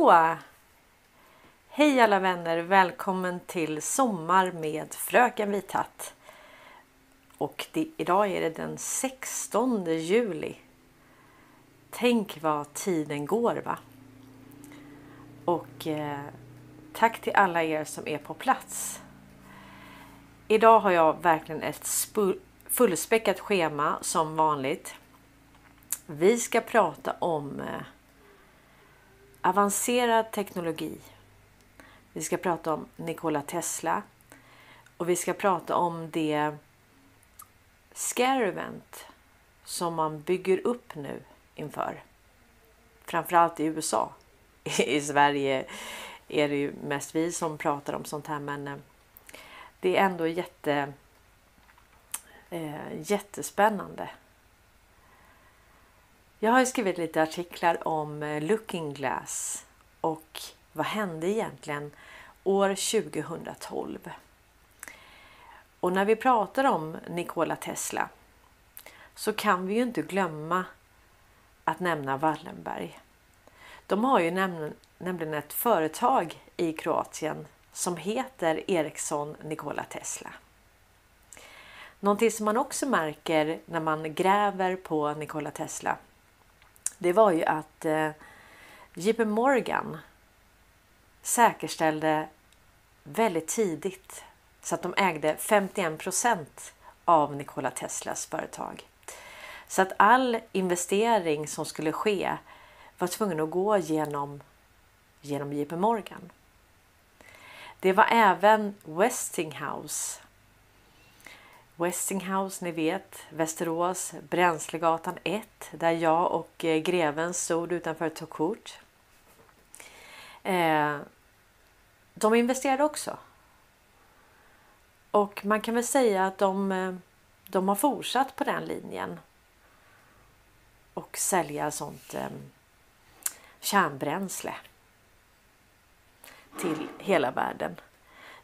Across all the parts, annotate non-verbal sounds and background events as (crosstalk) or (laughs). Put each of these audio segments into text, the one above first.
Så! Hej alla vänner! Välkommen till Sommar med Fröken Vithatt. Och det, idag är det den 16 juli. Tänk vad tiden går va? Och eh, tack till alla er som är på plats. Idag har jag verkligen ett fullspäckat schema som vanligt. Vi ska prata om eh, avancerad teknologi. Vi ska prata om Nikola Tesla och vi ska prata om det scare event som man bygger upp nu inför. Framförallt i USA. I Sverige är det ju mest vi som pratar om sånt här men eh, det är ändå jätte, eh, jättespännande. Jag har skrivit lite artiklar om eh, Looking Glass och vad hände egentligen år 2012? Och när vi pratar om Nikola Tesla så kan vi ju inte glömma att nämna Wallenberg. De har ju nämligen ett företag i Kroatien som heter Ericsson Nikola Tesla. Någonting som man också märker när man gräver på Nikola Tesla det var ju att eh, JP Morgan säkerställde väldigt tidigt så att de ägde 51 procent av Nikola Teslas företag. Så att all investering som skulle ske var tvungen att gå genom, genom JP Morgan. Det var även Westinghouse Westinghouse, ni vet, Västerås, Bränslegatan 1 där jag och eh, greven stod utanför och tog kort. Eh, de investerade också. Och man kan väl säga att de, eh, de har fortsatt på den linjen. Och sälja sånt eh, kärnbränsle till hela världen.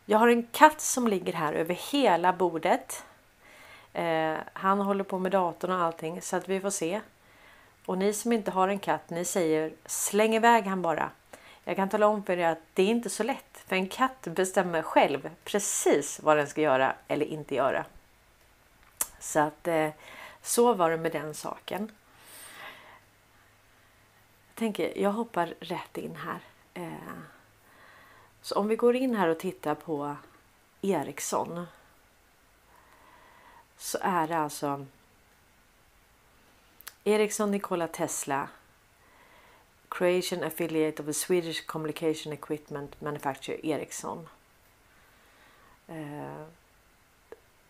Jag har en katt som ligger här över hela bordet. Eh, han håller på med datorn och allting så att vi får se. Och ni som inte har en katt, ni säger släng iväg han bara. Jag kan tala om för er att det är inte så lätt. För en katt bestämmer själv precis vad den ska göra eller inte göra. Så att eh, så var det med den saken. Jag tänker, jag hoppar rätt in här. Eh, så om vi går in här och tittar på Ericsson så är det alltså Ericsson Nikola Tesla Creation affiliate of the Swedish communication equipment manufacturer Ericsson. Uh,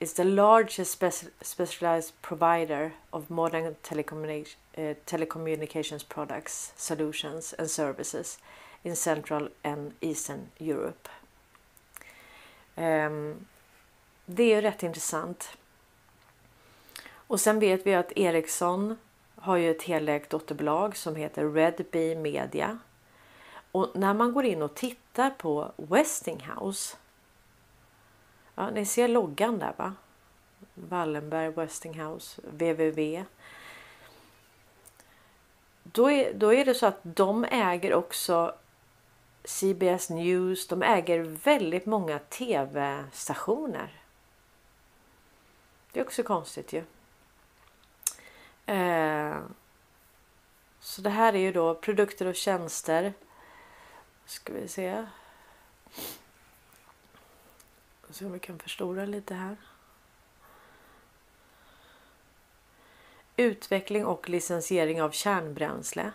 is the largest spe specialized provider of modern telecommunic uh, telecommunications products, solutions and services in Central and Eastern Europe. Um, det är ju rätt intressant. Och sen vet vi att Ericsson har ju ett helägt dotterbolag som heter Red Bee Media. Och när man går in och tittar på Westinghouse. Ja, ni ser loggan där va? Wallenberg Westinghouse www. Då är, då är det så att de äger också CBS News. De äger väldigt många tv-stationer. Det är också konstigt ju. Eh, så det här är ju då produkter och tjänster. Ska vi se. Se om vi kan förstora lite här. Utveckling och licensiering av kärnbränsle.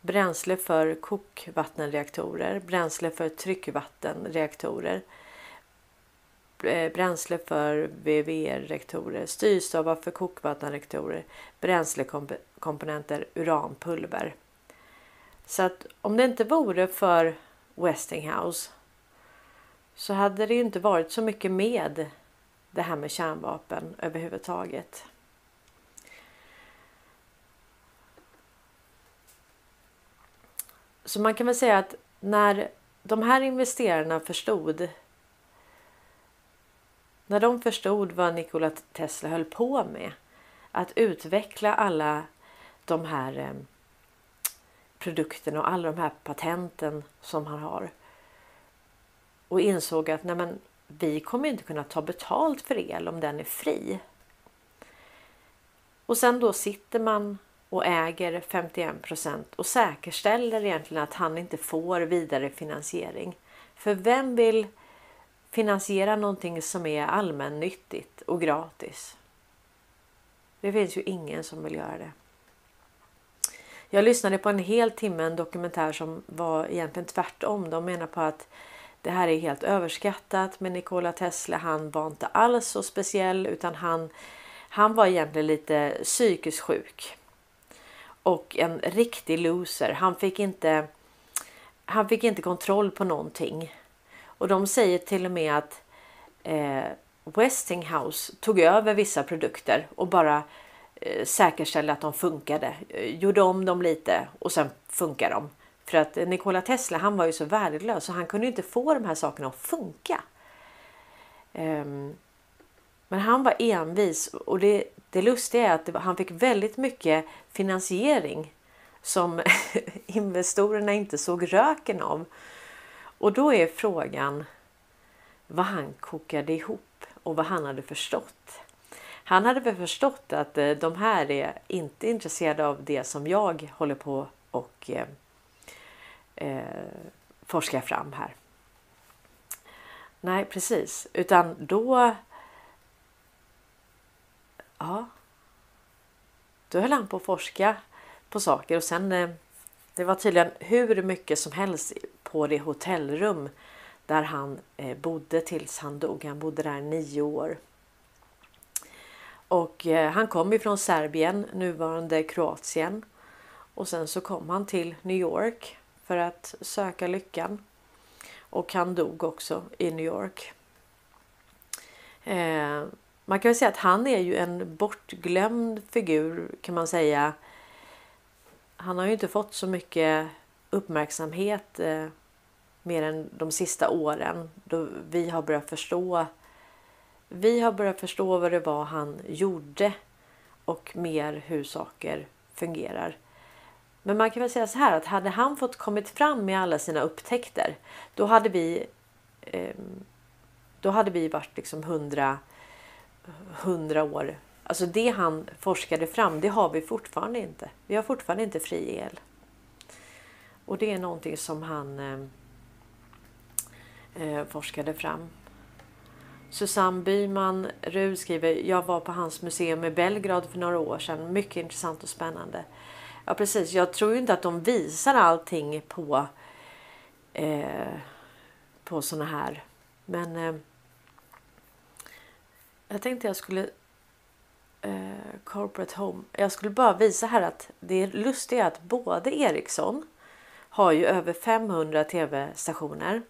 Bränsle för kokvattenreaktorer, bränsle för tryckvattenreaktorer, Eh, Eh, bränsle för VVR rektorer, styrstavar för kokvattenrektorer, bränslekomponenter, uranpulver. Så att om det inte vore för Westinghouse så hade det inte varit så mycket med det här med kärnvapen överhuvudtaget. Så man kan väl säga att när de här investerarna förstod när de förstod vad Nikola Tesla höll på med, att utveckla alla de här eh, produkterna och alla de här patenten som han har. Och insåg att nej men, vi kommer inte kunna ta betalt för el om den är fri. Och sen då sitter man och äger 51 och säkerställer egentligen att han inte får vidare finansiering. För vem vill finansiera någonting som är allmännyttigt och gratis? Det finns ju ingen som vill göra det. Jag lyssnade på en hel timme en dokumentär som var egentligen tvärtom. De menar på att det här är helt överskattat med Nikola Tesla. Han var inte alls så speciell utan han, han var egentligen lite psykiskt sjuk. Och en riktig loser. Han fick inte, han fick inte kontroll på någonting. Och de säger till och med att eh, Westinghouse tog över vissa produkter och bara eh, säkerställde att de funkade. Eh, gjorde om dem lite och sen funkar de. För att eh, Nikola Tesla han var ju så värdelös så han kunde inte få de här sakerna att funka. Um, men han var envis och det, det lustiga är att han fick väldigt mycket finansiering som (laughs) investerarna inte såg röken av. Och då är frågan vad han kokade ihop och vad han hade förstått. Han hade väl förstått att eh, de här är inte intresserade av det som jag håller på och eh, eh, forskar fram här. Nej, precis, utan då. Ja. Då höll han på att forska på saker och sen. Eh, det var tydligen hur mycket som helst på det hotellrum där han eh, bodde tills han dog. Han bodde där nio år. Och eh, han kom ifrån Serbien, nuvarande Kroatien. Och sen så kom han till New York för att söka lyckan. Och han dog också i New York. Eh, man kan väl säga att han är ju en bortglömd figur kan man säga. Han har ju inte fått så mycket uppmärksamhet eh, mer än de sista åren då vi har börjat förstå. Vi har börjat förstå vad det var han gjorde och mer hur saker fungerar. Men man kan väl säga så här att hade han fått kommit fram med alla sina upptäckter då hade vi ehm, då hade vi varit liksom hundra, hundra år. Alltså det han forskade fram, det har vi fortfarande inte. Vi har fortfarande inte fri el. Och det är någonting som han ehm, eh, forskade fram. Susanne Byman Rud skriver, jag var på hans museum i Belgrad för några år sedan. Mycket intressant och spännande. Ja precis, jag tror ju inte att de visar allting på eh, på såna här. Men eh, jag tänkte jag skulle eh, Corporate Home. Jag skulle bara visa här att det är lustigt att både Ericsson har ju över 500 tv-stationer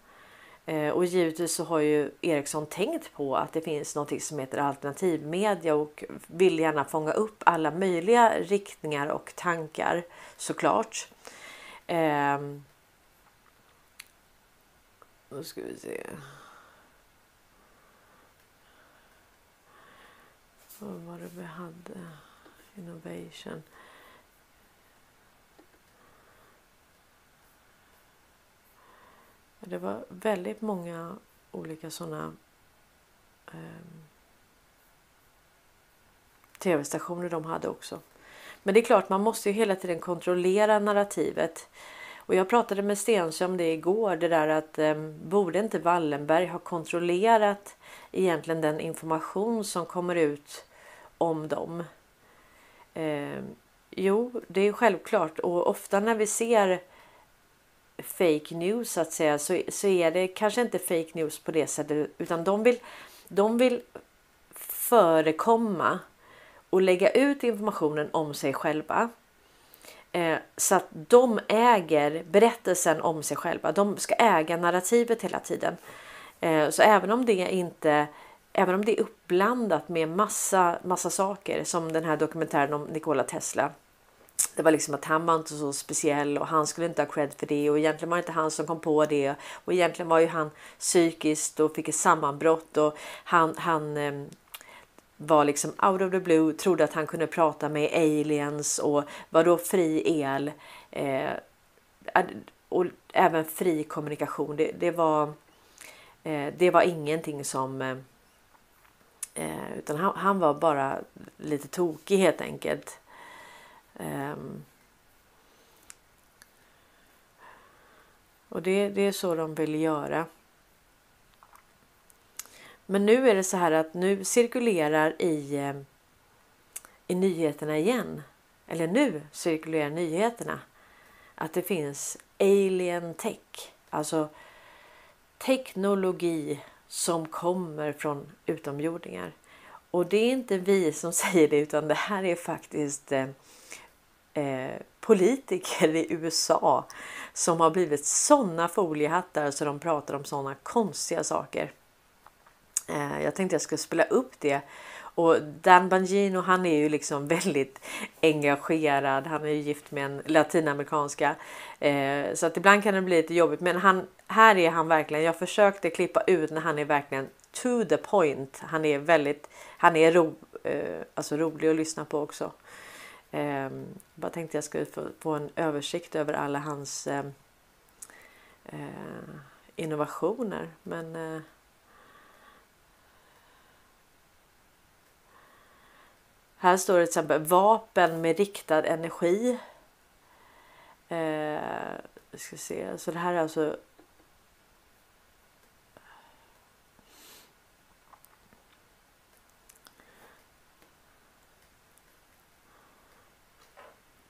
Eh, och givetvis så har ju Ericsson tänkt på att det finns något som heter alternativmedia och vill gärna fånga upp alla möjliga riktningar och tankar såklart. Eh, nu ska vi se. Vad var det vi hade? Innovation. Det var väldigt många olika sådana eh, tv-stationer de hade också. Men det är klart, man måste ju hela tiden kontrollera narrativet. Och jag pratade med Stensö om det igår, det där att eh, borde inte Wallenberg ha kontrollerat egentligen den information som kommer ut om dem? Eh, jo, det är självklart och ofta när vi ser fake news så att säga så, så är det kanske inte fake news på det sättet utan de vill, de vill förekomma och lägga ut informationen om sig själva. Eh, så att de äger berättelsen om sig själva. De ska äga narrativet hela tiden. Eh, så även om det inte Även om det är uppblandat med massa, massa saker som den här dokumentären om Nikola Tesla det var liksom att han var inte så speciell och han skulle inte ha cred för det och egentligen var det inte han som kom på det och egentligen var ju han psykiskt och fick ett sammanbrott och han, han eh, var liksom out of the blue, trodde att han kunde prata med aliens och var då fri el. Eh, och även fri kommunikation. Det, det var, eh, det var ingenting som eh, eh utan han, han, var bara lite tokig helt enkelt. Um, och det, det är så de vill göra. Men nu är det så här att nu cirkulerar i, ehm, i nyheterna igen. Eller nu cirkulerar nyheterna. Att det finns alien tech. Alltså teknologi som kommer från utomjordingar. Och det är inte vi som (laughs) säger det utan det här är faktiskt ehm, eh, politiker i USA som har blivit sådana foliehattar så de pratar om sådana konstiga saker. Eh, jag tänkte jag skulle spela upp det. Och Dan Bangino han är ju liksom (laughs) väldigt engagerad. Han är ju gift med en latinamerikanska. Eh, så att ibland kan det bli lite jobbigt. Men han, här är han verkligen. Jag försökte klippa ut när han är verkligen to the point. Han är väldigt, han är ro, eh, alltså rolig att lyssna på också. Eh, bara tänkte jag skulle få, få en översikt över alla hans eh, eh innovationer. Men eh, Här står det till exempel vapen med riktad energi. Eh, ska se, så det här är alltså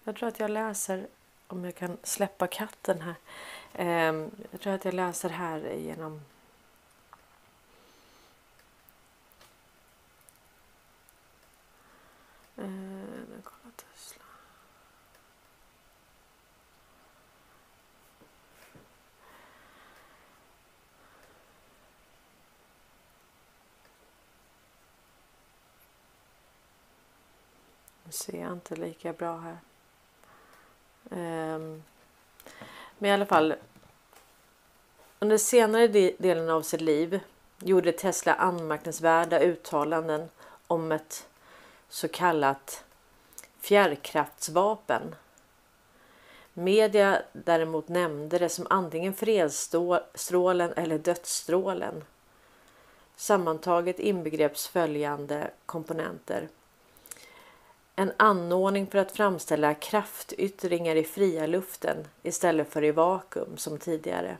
Jag tror att jag läser, om jag kan släppa katten här. Eh, jag tror att jag läser här genom Eh, kolla Tesla. Nu ser jag inte lika bra här. Ehm, men i alla fall. Under senare delen av sitt liv gjorde Tesla anmärkningsvärda uttalanden om ett så kallat fjärrkraftsvapen. Media däremot nämnde det som antingen fredsstrålen eller dödsstrålen. Sammantaget inbegreps följande komponenter. En anordning för att framställa kraftyttringar i fria luften istället för i vakuum som tidigare.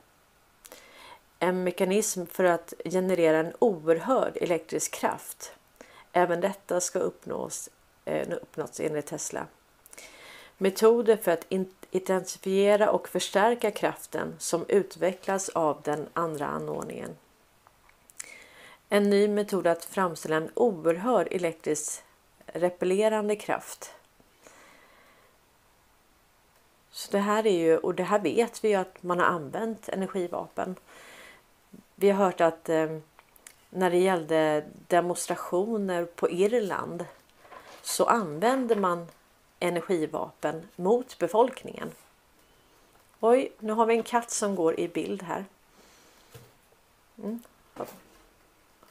En mekanism för att generera en oerhörd elektrisk kraft Även detta ska uppnås, eh, uppnåtts enligt Tesla. Metoder för att intensifiera och förstärka kraften som utvecklas av den andra anordningen. En ny metod att framställa en oerhörd elektrisk repellerande kraft. Så det här är ju, och det här vet vi ju att man har använt energivapen. Vi har hört att eh, när det gällde demonstrationer på Irland så använde man energivapen mot befolkningen. Oj, nu har vi en katt som går i bild här. Mm.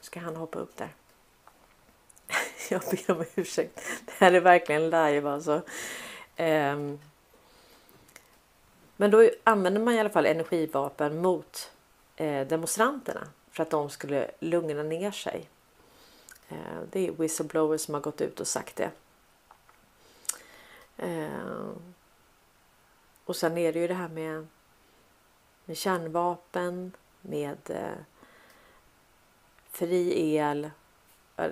Ska han hoppa upp där? (laughs) Jag ber om ursäkt. Det här är verkligen live alltså. Um. Men då använder man i alla fall energivapen mot eh, demonstranterna för att de skulle lugna ner sig. Eh, det är whistleblowers som har gått ut och sagt det. Eh, och sen är det ju det här med, med kärnvapen, med eh, fri el.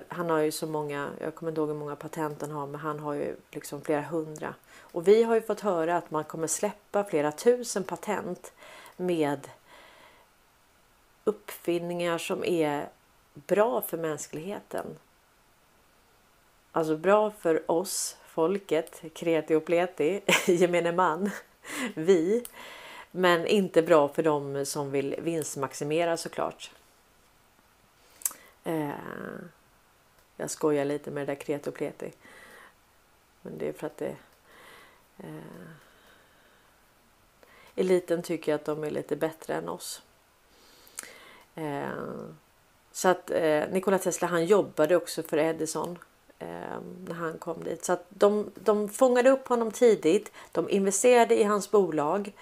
Han har ju så många, jag kommer inte ihåg hur många patent han har, men han har ju liksom flera hundra. Och vi har ju fått höra att man kommer släppa flera tusen patent med uppfinningar som är bra för mänskligheten. Alltså bra för oss, folket, kreti och pleti, (laughs) gemene man, (laughs) vi. Men inte bra för dem som vill vinstmaximera såklart. Eh, jag skojar lite med det där kreti och pleti. Men det är för att det... Eh, eliten tycker att de är lite bättre än oss. Eh, så att eh, Nikola Tesla han jobbade också för Edison eh, när han kom dit. Så att de, de fångade upp honom tidigt. De investerade i hans bolag.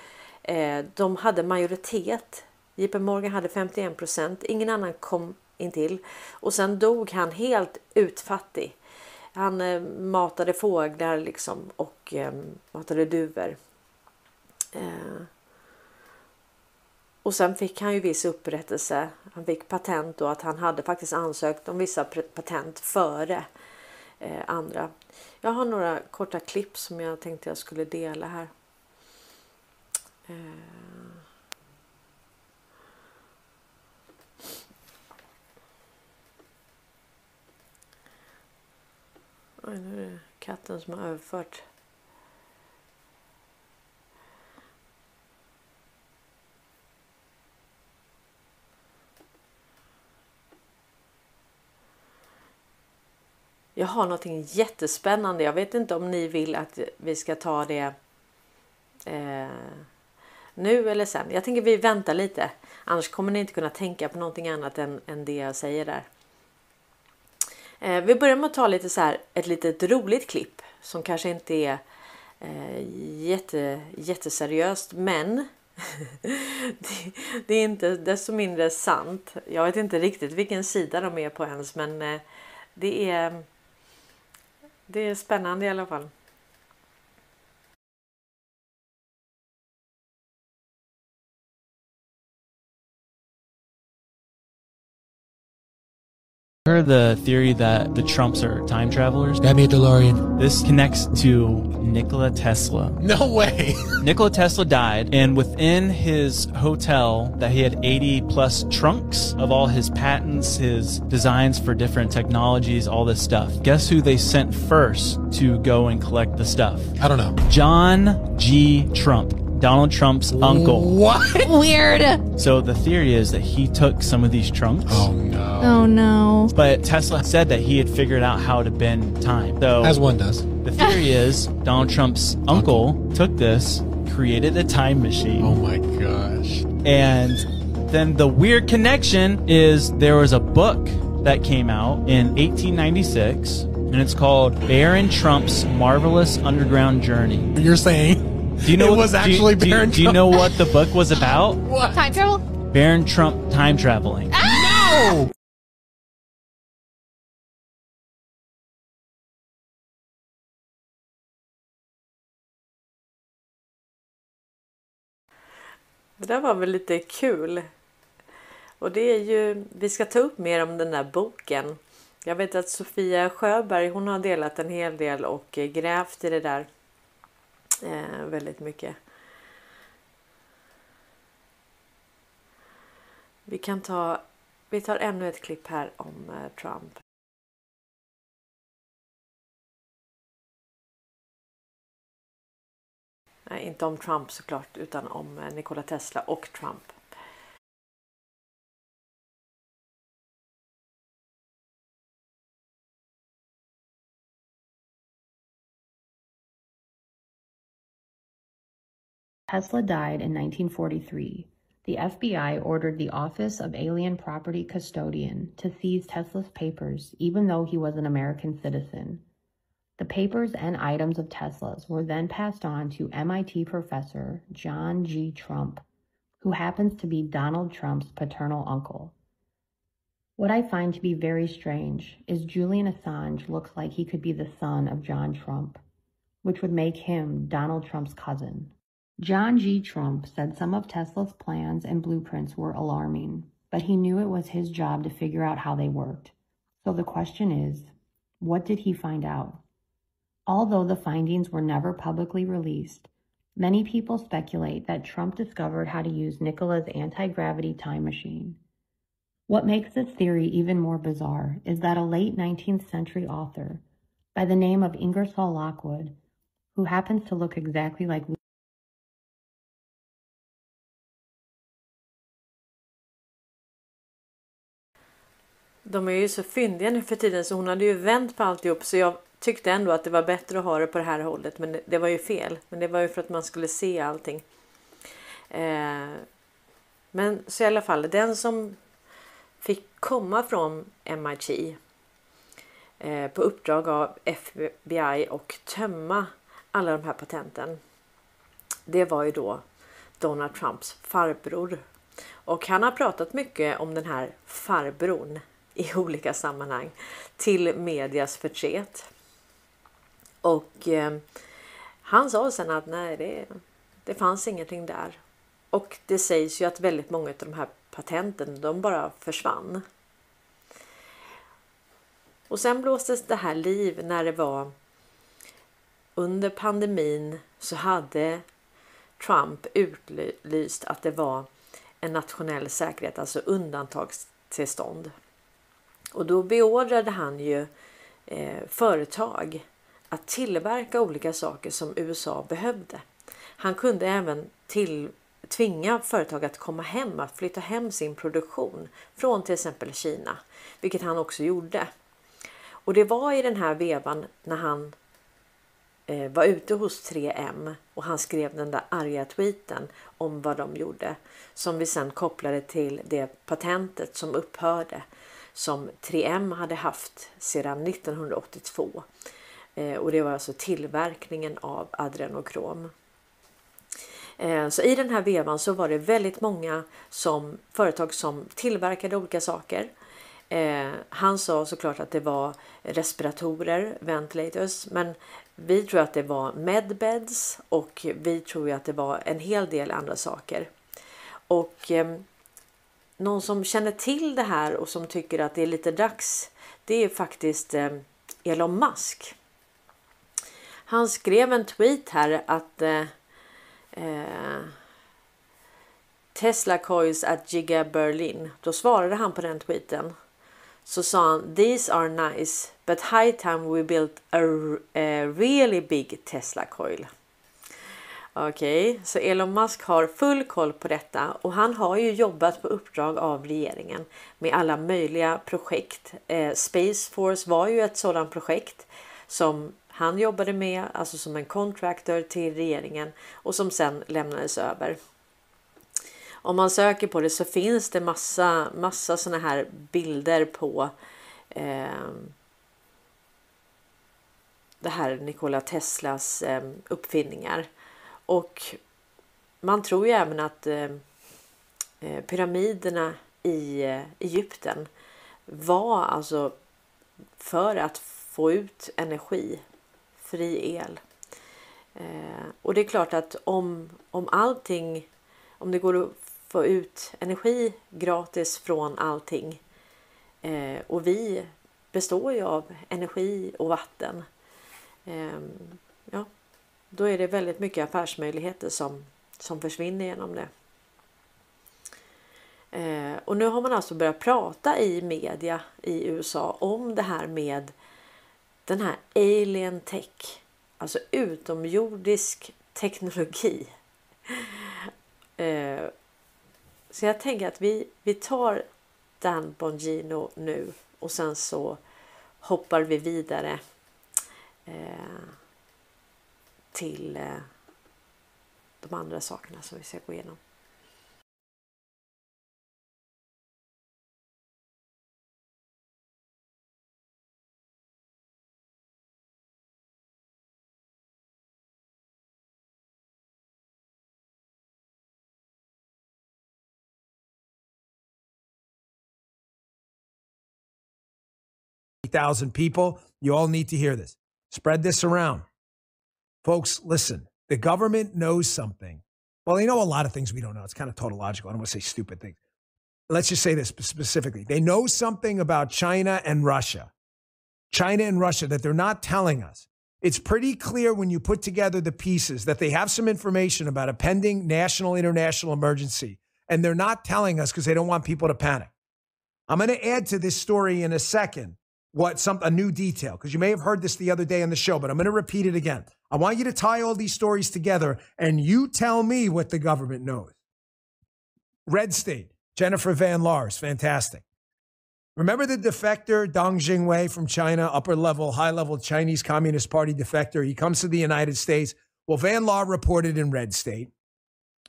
Eh, de hade majoritet. JP Morgan hade 51 procent. Ingen annan kom intill. Och sen dog han helt utfattig. Han eh, matade fåglar liksom och eh, matade duvor. Eh, och sen fick han ju viss upprättelse. Han fick patent och att han hade faktiskt ansökt om vissa patent före eh, andra. Jag har några korta klipp som jag tänkte jag skulle dela här. Eh. Oj, nu är det katten som har överfört Jag har någonting jättespännande. Jag vet inte om ni vill att vi ska ta det eh, nu eller sen. Jag tänker vi väntar lite. Annars kommer ni inte kunna tänka på någonting annat än, än det jag säger där. Eh, vi börjar med att ta lite så här, ett litet roligt klipp som kanske inte är eh, jätte, jätteseriöst men (laughs) det, det, är inte desto mindre sant. Jag vet inte riktigt vilken sida de är på ens men eh, det är det är spännande i alla fall. Heard the theory that the Trumps are time travelers? Got me a DeLorean. This connects to Nikola Tesla. No way. (laughs) Nikola Tesla died, and within his hotel, that he had 80 plus trunks of all his patents, his designs for different technologies, all this stuff. Guess who they sent first to go and collect the stuff? I don't know. John G. Trump. Donald Trump's uncle. What? (laughs) Weird. So the theory is that he took some of these trunks. Oh no. Oh no. But Tesla said that he had figured out how to bend time. So As one does. the theory (laughs) is Donald Trump's uncle took this, created a time machine, Oh my gosh. and then the weird connection is there was a book that came out in 1896, and it's called Baron Trump's Marvelous Underground Journey. You're saying Do you know it what- was do you- actually do you- Baron Do you Trump? know what the book was about? (laughs) what? Time travel? Baron Trump time traveling. No. Det där var väl lite kul. Och det är ju, vi ska ta upp mer om den där boken. Jag vet att Sofia Sjöberg hon har delat en hel del och eh, grävt i det där eh, väldigt mycket. Vi kan ta, vi tar ännu ett klipp här om eh, Trump. Nej, inte om Trump såklart, utan om eh, Nikola Tesla och Trump. Tesla died in 1943. The FBI ordered the Office of Alien Property Custodian to seize Tesla's papers, even though he was an American citizen. The papers and items of Tesla's were then passed on to MIT professor John G. Trump, who happens to be Donald Trump's paternal uncle. What I find to be very strange is Julian Assange looks like he could be the son of John Trump, which would make him Donald Trump's cousin. John G. Trump said some of Tesla's plans and blueprints were alarming, but he knew it was his job to figure out how they worked. So the question is, what did he find out? Although the findings were never publicly released, many people speculate that Trump discovered how to use Nikola's anti gravity time machine. What makes this theory even more bizarre is that a late 19th century author by the name of Ingersoll Lockwood, who happens to look exactly like De är ju så fyndiga nu för tiden så hon hade ju vänt på alltihop så jag tyckte ändå att det var bättre att ha det på det här hållet men det, det var ju fel. Men det var ju för att man skulle se allting. Eh, men så i alla fall den som fick komma från MIT eh, på uppdrag av FBI och tömma alla de här patenten. Det var ju då Donald Trumps farbror. Och han har pratat mycket om den här farbrorn i olika sammanhang till medias förtret. Och eh, han sa sen att nej, det, det fanns ingenting där. Och det sägs ju att väldigt många av de här patenten, de bara försvann. Och sen blåstes det här liv när det var under pandemin så hade Trump utlyst att det var en nationell säkerhet, alltså undantagstillstånd. Och då beordrade han ju eh, företag att tillverka olika saker som USA behövde. Han kunde även till, tvinga företag att komma hem, att flytta hem sin produktion från till exempel Kina, vilket han också gjorde. Och det var i den här vevan när han eh, var ute hos 3M och han skrev den där arga tweeten om vad de gjorde som vi sen kopplade till det patentet som upphörde som 3M hade haft sedan 1982. Eh, och det var alltså tillverkningen av adrenokrom. Eh, så i den här vevan så var det väldigt många som, företag som tillverkade olika saker. Eh, han sa såklart att det var respiratorer, ventilators, men vi tror att det var medbeds och vi tror att det var en hel del andra saker. Och ehm, någon som känner till det här och som tycker att det är lite dags, det är faktiskt eh, Elon Musk. Han skrev en tweet här att eh, eh, Tesla coils at Giga Berlin. Då svarade han på den tweeten. Så sa han These are nice but high time we built a, a eh, really big Tesla coil. Okej, okay, så Elon Musk har full koll på detta och han har ju jobbat på uppdrag av regeringen med alla möjliga projekt. Eh, Space Force var ju ett sådant projekt som han jobbade med, alltså som en contractor till regeringen och som sen lämnades över. Om man söker på det så finns det massa, massa såna här bilder på eh, det här Nikola Teslas eh, uppfinningar. Och man tror ju även att eh, eh pyramiderna i eh, Egypten var alltså för att få ut energi fri el. Eh, och det är klart att om, om allting, om det går att få ut energi gratis från allting eh, och vi består ju av energi och vatten. Eh, ja, då är det väldigt mycket affärsmöjligheter som, som försvinner genom det. Eh, och nu har man alltså börjat prata i media i USA om det här med den här alien tech, alltså utomjordisk teknologi. Eh, så jag tänker att vi, vi tar Dan Bongino nu och sen så hoppar vi vidare eh, till eh, de andra sakerna som vi ska gå igenom. thousand people. You all need to hear this. Spread this around. Folks, listen, the government knows something. Well, they know a lot of things we don't know. It's kind of tautological. I don't want to say stupid things. Let's just say this specifically. They know something about China and Russia. China and Russia that they're not telling us. It's pretty clear when you put together the pieces that they have some information about a pending national international emergency, and they're not telling us because they don't want people to panic. I'm going to add to this story in a second what some a new detail because you may have heard this the other day on the show, but I'm going to repeat it again. I want you to tie all these stories together and you tell me what the government knows. Red State, Jennifer Van Lars, fantastic. Remember the defector Dong Jingwei from China, upper level, high level Chinese Communist Party defector? He comes to the United States. Well, Van Law reported in Red State.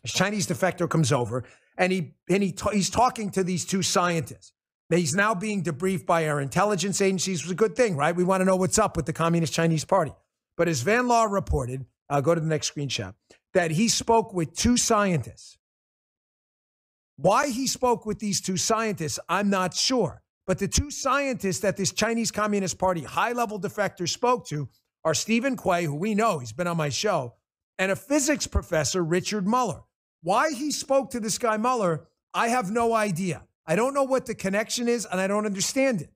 This Chinese defector comes over and he and he he's talking to these two scientists. He's now being debriefed by our intelligence agencies. It was a good thing, right? We want to know what's up with the Communist Chinese Party. But as Van Law reported, uh, go to the next screenshot, that he spoke with two scientists. Why he spoke with these two scientists, I'm not sure. But the two scientists that this Chinese Communist Party high level defector spoke to are Stephen Quay, who we know, he's been on my show, and a physics professor, Richard Muller. Why he spoke to this guy Muller, I have no idea. I don't know what the connection is, and I don't understand it.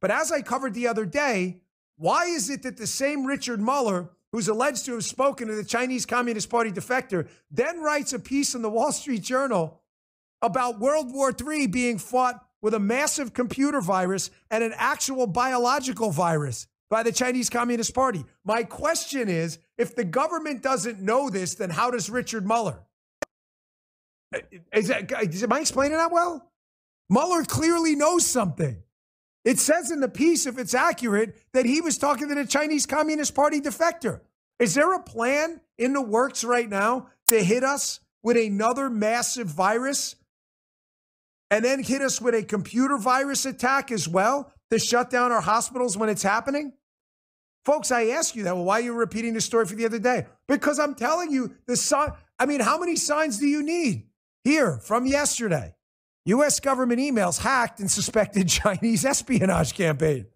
But as I covered the other day, why is it that the same Richard Muller, who's alleged to have spoken to the Chinese Communist Party defector, then writes a piece in the Wall Street Journal about World War III being fought with a massive computer virus and an actual biological virus by the Chinese Communist Party? My question is if the government doesn't know this, then how does Richard Muller? Uh, is that, am I explaining that well? Mueller clearly knows something. It says in the piece, if it's accurate, that he was talking to the Chinese Communist Party defector. Is there a plan in the works right now to hit us with another massive virus and then hit us with a computer virus attack as well to shut down our hospitals when it's happening? Folks, I ask you that. Well, why are you repeating the story for the other day? Because I'm telling you, the sign. I mean, how many signs do you need? Here from yesterday. U.S. government emails hacked in suspected (laughs) Chinese espionage campaign.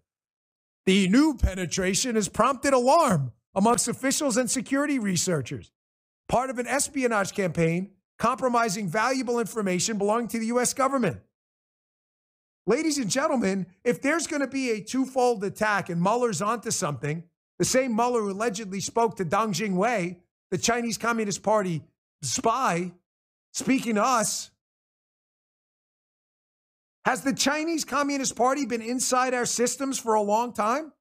The new penetration has prompted alarm amongst officials and security researchers. Part of an espionage campaign compromising valuable information belonging to the U.S. government. Ladies and gentlemen, if there's going to be a twofold attack and Mueller's onto something, the same Mueller who allegedly spoke to Deng Jingwei, the Chinese Communist Party spy, speaking to us, has the Chinese Communist Party been inside our systems for a long time?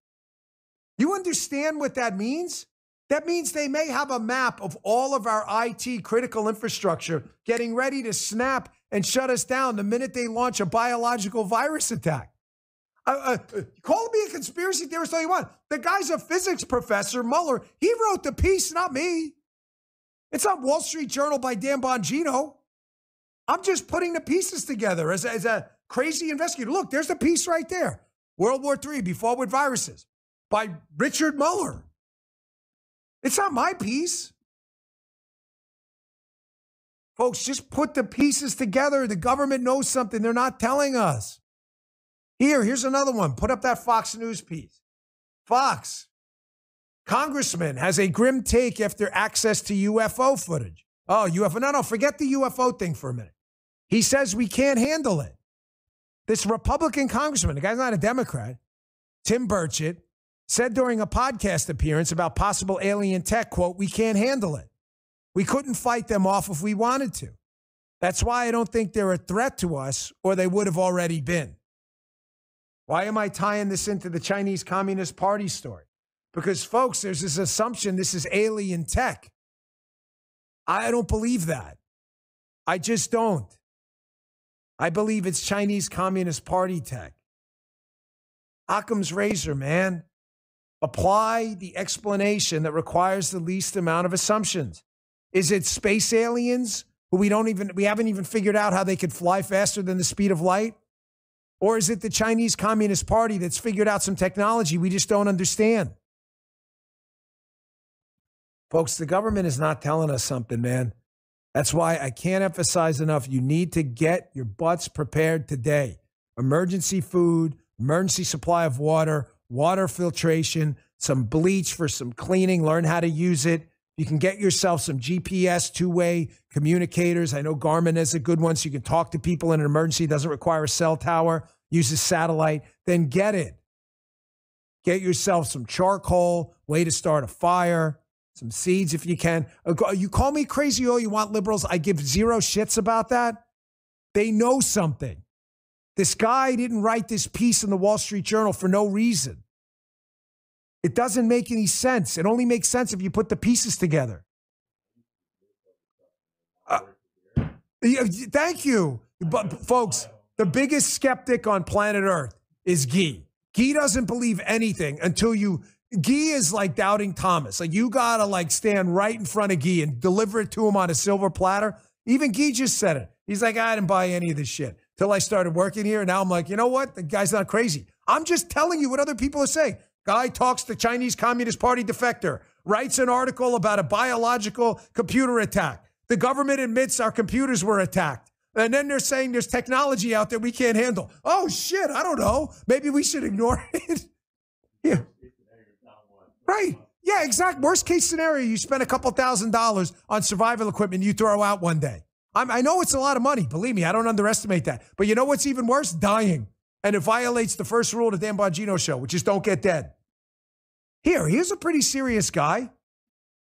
You understand what that means? That means they may have a map of all of our IT critical infrastructure getting ready to snap and shut us down the minute they launch a biological virus attack. Uh, uh, call me a conspiracy theorist all you want. The guy's a physics professor, Mueller. He wrote the piece, not me. It's on Wall Street Journal by Dan Bongino. I'm just putting the pieces together as as a crazy investigator. Look, there's a piece right there. World War III, Before with Viruses by Richard Mueller. It's not my piece. Folks, just put the pieces together. The government knows something they're not telling us. Here, here's another one. Put up that Fox News piece. Fox, Congressman has a grim take after access to UFO footage. Oh, UFO. No, no, forget the UFO thing for a minute. He says we can't handle it. This Republican congressman, the guy's not a Democrat, Tim Burchett, said during a podcast appearance about possible alien tech, quote, we can't handle it. We couldn't fight them off if we wanted to. That's why I don't think they're a threat to us, or they would have already been. Why am I tying this into the Chinese Communist Party story? Because, folks, there's this assumption this is alien tech. I don't believe that. I just don't. I believe it's Chinese Communist Party tech. Occam's razor, man. Apply the explanation that requires the least amount of assumptions. Is it space aliens who we don't even we haven't even figured out how they could fly faster than the speed of light? Or is it the Chinese Communist Party that's figured out some technology we just don't understand? Folks, the government is not telling us something, man. That's why I can't emphasize enough. You need to get your butts prepared today. Emergency food, emergency supply of water, water filtration, some bleach for some cleaning, learn how to use it. You can get yourself some GPS two way communicators. I know Garmin is a good one so you can talk to people in an emergency. It doesn't require a cell tower, uses satellite. Then get it. Get yourself some charcoal, way to start a fire some seeds if you can. Uh, you call me crazy all you want, liberals. I give zero shits about that. They know something. This guy didn't write this piece in the Wall Street Journal for no reason. It doesn't make any sense. It only makes sense if you put the pieces together. Uh, thank you. But, folks, the biggest skeptic on planet Earth is Guy. Guy doesn't believe anything until you Guy is like doubting Thomas. Like you gotta like stand right in front of Gee and deliver it to him on a silver platter. Even Gee just said it. He's like, I didn't buy any of this shit till I started working here. And now I'm like, you know what? The guy's not crazy. I'm just telling you what other people are saying. Guy talks to Chinese Communist Party defector. writes an article about a biological computer attack. The government admits our computers were attacked. And then they're saying there's technology out there we can't handle. Oh, shit. I don't know. Maybe we should ignore (laughs) it. yeah. Right. Yeah, exact. Worst case scenario, you spend a couple thousand dollars on survival equipment you throw out one day. I'm, i know it's a lot of money. Believe me, I don't underestimate that. But you know what's even worse? Dying. And it violates the first rule of the Dan Bongino show, which is don't get dead. Here, here's a pretty serious guy.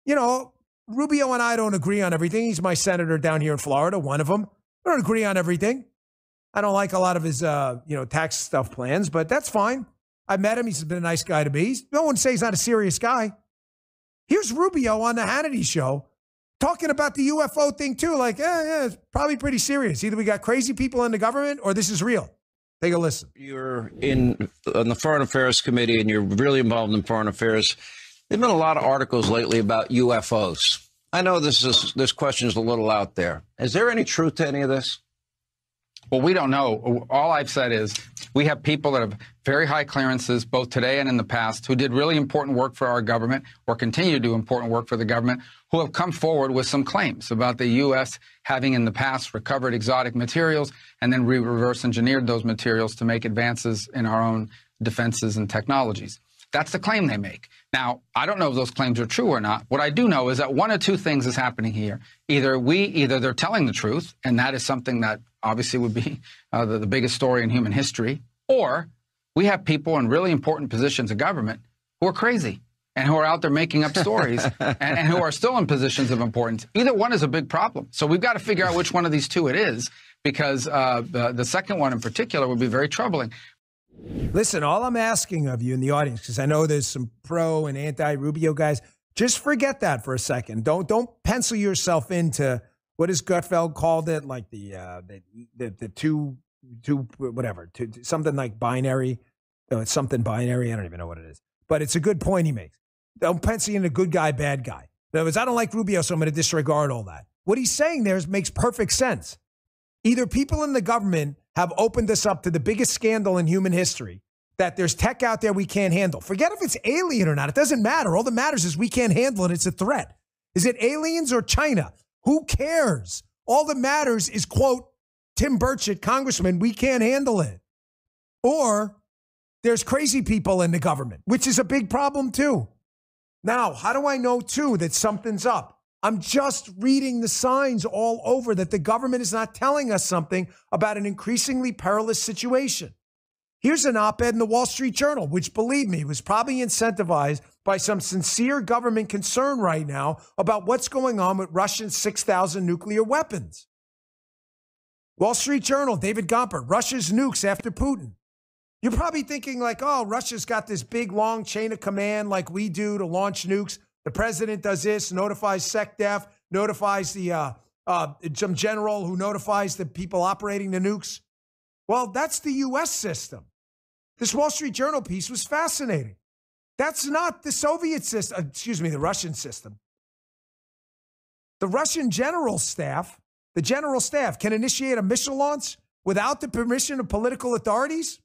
You know, Rubio and I don't agree on everything. He's my senator down here in Florida, one of them. I don't agree on everything. I don't like a lot of his, uh, you know, tax stuff plans, but that's fine. I met him. He's been a nice guy to me. He's, no one say he's not a serious guy. Here's Rubio on the Hannity show talking about the UFO thing too. Like, yeah, yeah, it's probably pretty serious. Either we got crazy people in the government or this is real. Take a listen. You're in on the Foreign Affairs Committee and you're really involved in foreign affairs. There've been a lot of articles lately about UFOs. I know this is this question is a little out there. Is there any truth to any of this? Well, we don't know. All I've said is we have people that have very high clearances, both today and in the past, who did really important work for our government or continue to do important work for the government, who have come forward with some claims about the U.S. having in the past recovered exotic materials and then reverse engineered those materials to make advances in our own defenses and technologies. That's the claim they make. Now, I don't know if those claims are true or not. What I do know is that one of two things is happening here. Either we, either they're telling the truth, and that is something that obviously would be (laughs) uh, the, the biggest story in human history, or we have people in really important positions of government who are crazy and who are out there making up stories (laughs) and, and, who are still in positions of importance. Either one is a big problem. So we've got to figure out which one of these two it is because uh, the, the second one in particular would be very troubling. Listen, all I'm asking of you in the audience, because I know there's some pro and anti Rubio guys, just forget that for a second. Don't don't pencil yourself into what has Gutfeld called it, like the uh, the, the the two two whatever, two, something like binary. No, it's something binary. I don't even know what it is, but it's a good point he makes. Don't pencil in a good guy, bad guy. In other words, I don't like Rubio, so I'm going to disregard all that. What he's saying there is, makes perfect sense. Either people in the government have opened us up to the biggest scandal in human history that there's tech out there we can't handle. Forget if it's alien or not. It doesn't matter. All that matters is we can't handle it. It's a threat. Is it aliens or China? Who cares? All that matters is, quote, Tim Burchett, congressman, we can't handle it. Or there's crazy people in the government, which is a big problem too. Now, how do I know too that something's up? I'm just reading the signs all over that the government is not telling us something about an increasingly perilous situation. Here's an op ed in the Wall Street Journal, which, believe me, was probably incentivized by some sincere government concern right now about what's going on with Russia's 6,000 nuclear weapons. Wall Street Journal, David Gomper, Russia's nukes after Putin. You're probably thinking, like, oh, Russia's got this big, long chain of command like we do to launch nukes. The president does this, notifies SecDef, notifies the uh, uh, some general who notifies the people operating the nukes. Well, that's the U.S. system. This Wall Street Journal piece was fascinating. That's not the Soviet system, uh, excuse me, the Russian system. The Russian general staff, the general staff can initiate a missile launch without the permission of political authorities.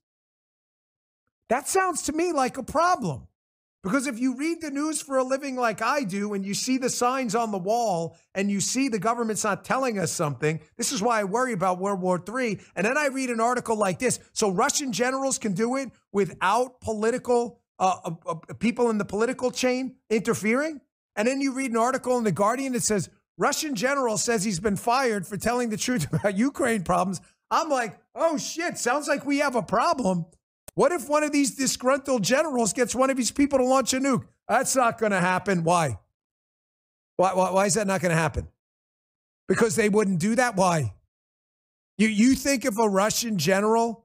That sounds to me like a problem. Because if you read the news for a living like I do and you see the signs on the wall and you see the government's not telling us something, this is why I worry about World War III. And then I read an article like this. So Russian generals can do it without political uh, uh, uh, people in the political chain interfering. And then you read an article in The Guardian that says Russian general says he's been fired for telling the truth (laughs) about Ukraine problems. I'm like, oh shit, sounds like we have a problem. What if one of these disgruntled generals gets one of his people to launch a nuke? That's not going to happen. Why? Why, why? why is that not going to happen? Because they wouldn't do that? Why? You, you think if a Russian general,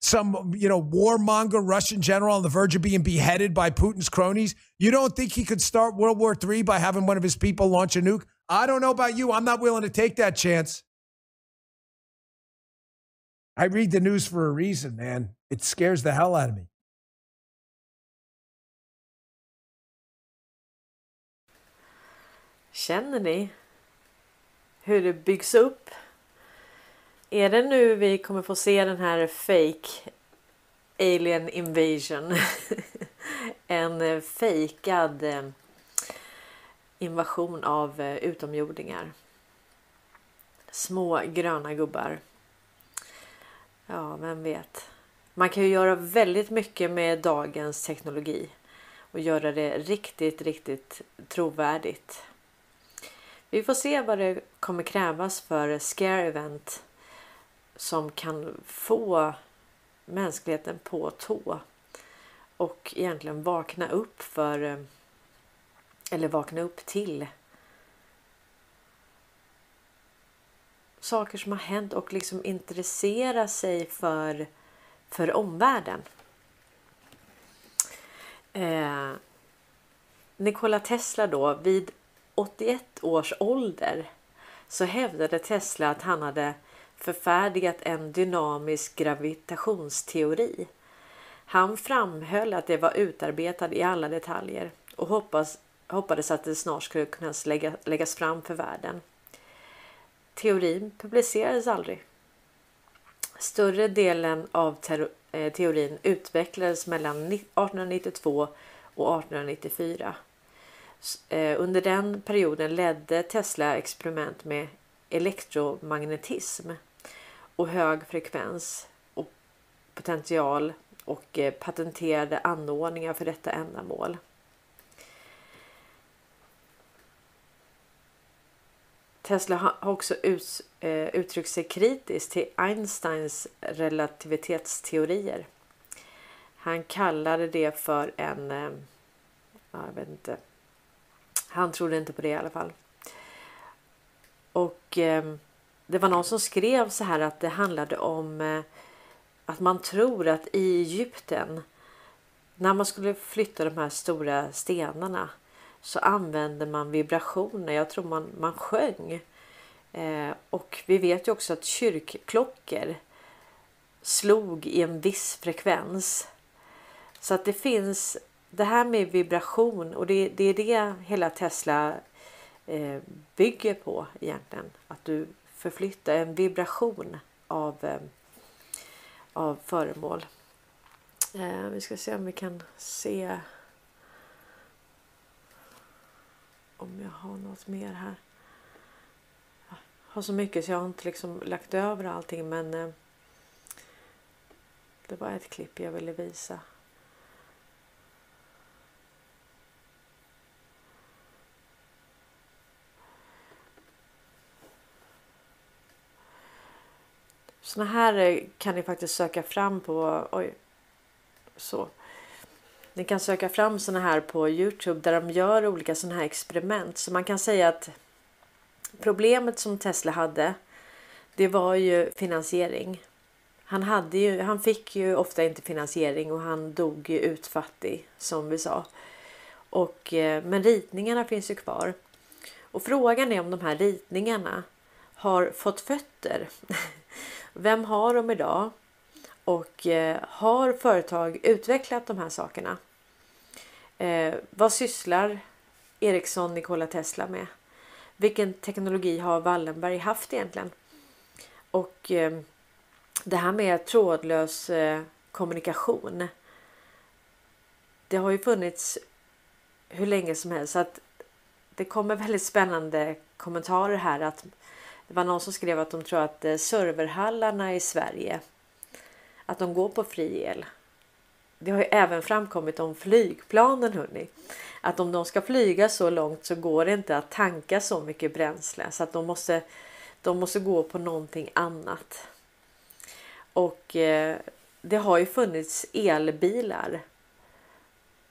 some you know warmonger Russian general on the verge of being beheaded by Putin's cronies, you don't think he could start World War III by having one of his people launch a nuke? I don't know about you. I'm not willing to take that chance. I read the news for a reason, man. It scares the hell out of me. Känner ni hur det byggs upp? Är det nu vi kommer få se den här fake alien invasion? (laughs) en eh, fejkad eh, invasion av eh, utomjordingar. Små gröna gubbar. Ja, vem vet. Man kan ju göra väldigt mycket med dagens teknologi och göra det riktigt, riktigt trovärdigt. Vi får se vad det kommer krävas för scare event som kan få mänskligheten på tå och egentligen vakna upp för eller vakna upp till saker som har hänt och liksom intressera sig för, för omvärlden. Eh, Nikola Tesla då vid 81 års ålder så hävdade Tesla att han hade förfärdigat en dynamisk gravitationsteori. Han framhöll att det var utarbetat i alla detaljer och hoppas, hoppades att det snart skulle kunna lägga, läggas fram för världen. Teorin publicerades aldrig. Större delen av eh, teorin utvecklades mellan 1892 och 1894. Eh, under den perioden ledde Tesla experiment med elektromagnetism och hög frekvens och potential och eh, patenterade anordningar för detta ändamål. Tesla har också ut, eh, uttryckt sig kritiskt till Einsteins relativitetsteorier. Han kallade det för en... Eh, jag vet inte. Han trodde inte på det i alla fall. Och eh, det var någon som skrev så här att det handlade om eh, att man tror att i Egypten när man skulle flytta de här stora stenarna så använde man vibrationer. Jag tror man, man sjöng. Eh, och vi vet ju också att kyrkklockor slog i en viss frekvens. Så att det finns det här med vibration och det, det är det hela Tesla eh, bygger på egentligen. Att du förflyttar en vibration av, eh, av föremål. Eh, vi ska se om vi kan se om jag har något mer här. Jag har så mycket så jag har inte liksom lagt över allting men eh, det var ett klipp jag ville visa. Såna här eh, kan ni faktiskt söka fram på. Oj, så. Ni kan söka fram såna här på Youtube där de gör olika såna här experiment. Så man kan säga att problemet som Tesla hade. Det var ju finansiering. Han, hade ju, han fick ju ofta inte finansiering och han dog ju utfattig som vi sa. Och, eh, men ritningarna finns ju kvar. Och frågan är om de här ritningarna har fått fötter. (laughs) Vem har dem idag? Och eh, har företag utvecklat de här sakerna? Eh, vad sysslar Ericsson Nikola Tesla med? Vilken teknologi har Wallenberg haft egentligen? Och eh, det här med trådlös eh, kommunikation. Det har ju funnits hur länge som helst så att det kommer väldigt spännande kommentarer här att det var någon som skrev att de tror att eh, serverhallarna i Sverige att de går på fri el. Det har ju även framkommit om flygplanen hörni. Att om de ska flyga så långt så går det inte att tanka så mycket bränsle så att de måste, de måste gå på någonting annat. Och eh, det har ju funnits elbilar.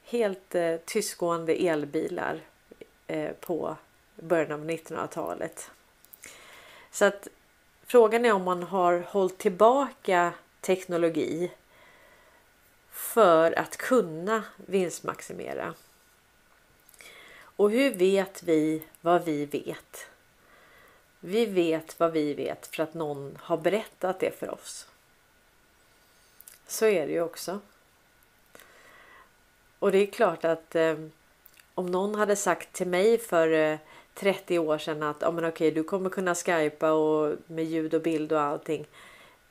Helt eh, tystgående elbilar eh, på början av 1900-talet. Så att frågan är om man har hållit tillbaka teknologi för att kunna vinstmaximera. Och hur vet vi vad vi vet? Vi vet vad vi vet för att någon har berättat det för oss. Så är det ju också. Och det är klart att eh, om någon hade sagt till mig för eh, 30 år sedan att oh, men okej, du kommer kunna skypa och med ljud och bild och allting